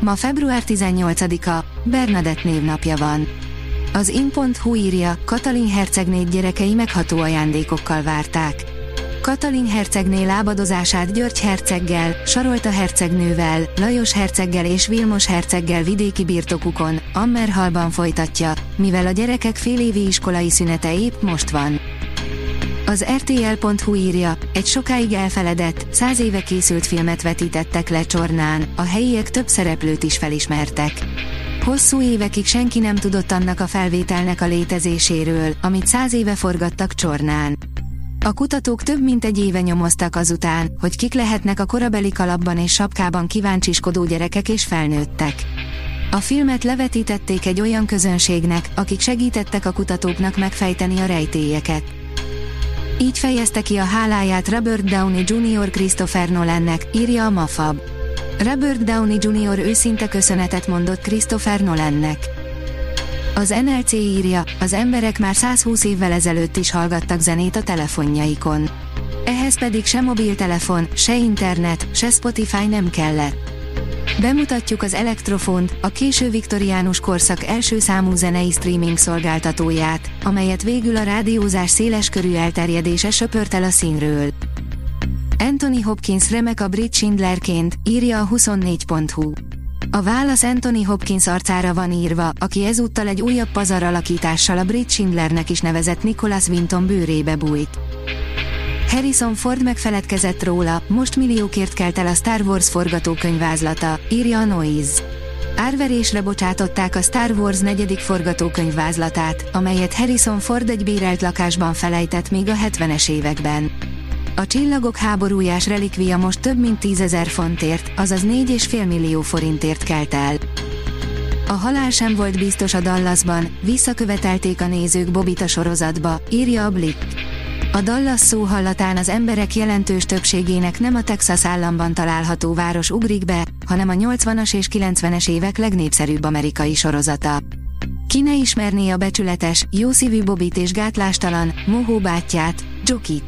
Ma február 18-a, Bernadett névnapja van. Az in.hu írja, Katalin hercegné gyerekei megható ajándékokkal várták. Katalin hercegné lábadozását György herceggel, Sarolta hercegnővel, Lajos herceggel és Vilmos herceggel vidéki birtokukon, Ammerhalban folytatja, mivel a gyerekek félévi iskolai szünete épp most van. Az RTL.hu írja, egy sokáig elfeledett, száz éve készült filmet vetítettek le Csornán, a helyiek több szereplőt is felismertek. Hosszú évekig senki nem tudott annak a felvételnek a létezéséről, amit száz éve forgattak Csornán. A kutatók több mint egy éve nyomoztak azután, hogy kik lehetnek a korabeli kalapban és sapkában kíváncsiskodó gyerekek és felnőttek. A filmet levetítették egy olyan közönségnek, akik segítettek a kutatóknak megfejteni a rejtélyeket. Így fejezte ki a háláját Robert Downey Jr. Christopher Nolannek, írja a Mafab. Robert Downey Jr. őszinte köszönetet mondott Christopher Nolannek. Az NLC írja, az emberek már 120 évvel ezelőtt is hallgattak zenét a telefonjaikon. Ehhez pedig se mobiltelefon, se internet, se Spotify nem kellett. Bemutatjuk az Elektrofont, a késő viktoriánus korszak első számú zenei streaming szolgáltatóját, amelyet végül a rádiózás széleskörű elterjedése söpört el a színről. Anthony Hopkins remek a Brit Schindlerként, írja a 24.hu. A válasz Anthony Hopkins arcára van írva, aki ezúttal egy újabb pazar alakítással a Brit Schindlernek is nevezett Nicholas Winton bőrébe bújt. Harrison Ford megfeledkezett róla, most milliókért kelt el a Star Wars forgatókönyvázlata, írja a Noise. Árverésre bocsátották a Star Wars negyedik forgatókönyvvázlatát, amelyet Harrison Ford egy bérelt lakásban felejtett még a 70-es években. A csillagok háborújás relikvia most több mint 10 ezer fontért, azaz 4,5 millió forintért kelt el. A halál sem volt biztos a Dallasban, visszakövetelték a nézők Bobita sorozatba, írja a Blick. A Dallas szó hallatán az emberek jelentős többségének nem a Texas államban található város ugrik be, hanem a 80-as és 90-es évek legnépszerűbb amerikai sorozata. Ki ne ismerné a becsületes, jószívű Bobit és gátlástalan, mohó bátyját, Jokit.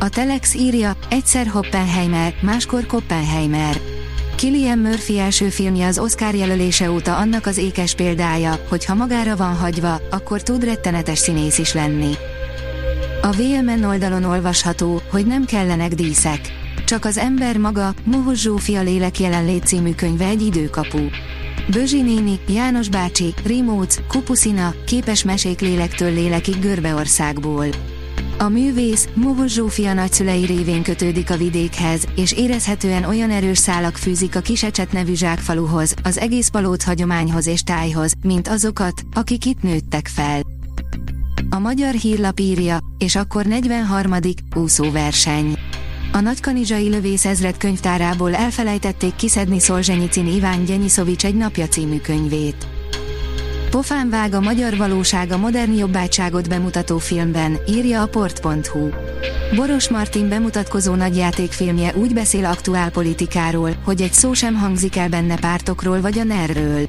A Telex írja, egyszer Hoppenheimer, máskor Koppenheimer. Killian Murphy első filmje az Oscar jelölése óta annak az ékes példája, hogy ha magára van hagyva, akkor tud rettenetes színész is lenni. A VMN oldalon olvasható, hogy nem kellenek díszek. Csak az ember maga, Mohos Zsófia lélek jelenlét című könyve egy időkapu. Bözsi néni, János bácsi, Rimóc, Kupuszina, képes mesék lélektől lélekig Görbeországból. A művész, Mohos Zsófia nagyszülei révén kötődik a vidékhez, és érezhetően olyan erős szálak fűzik a Kisecset nevű zsákfaluhoz, az egész palóc hagyományhoz és tájhoz, mint azokat, akik itt nőttek fel. A magyar hírlap írja, és akkor 43. úszóverseny. A nagykanizsai lövész ezred könyvtárából elfelejtették kiszedni Szolzsenyicin Iván Gyenyisovics egy napja című könyvét. Pofán vág a magyar valóság a modern jobbátságot bemutató filmben, írja a port.hu. Boros Martin bemutatkozó nagyjátékfilmje úgy beszél aktuál politikáról, hogy egy szó sem hangzik el benne pártokról vagy a nerről.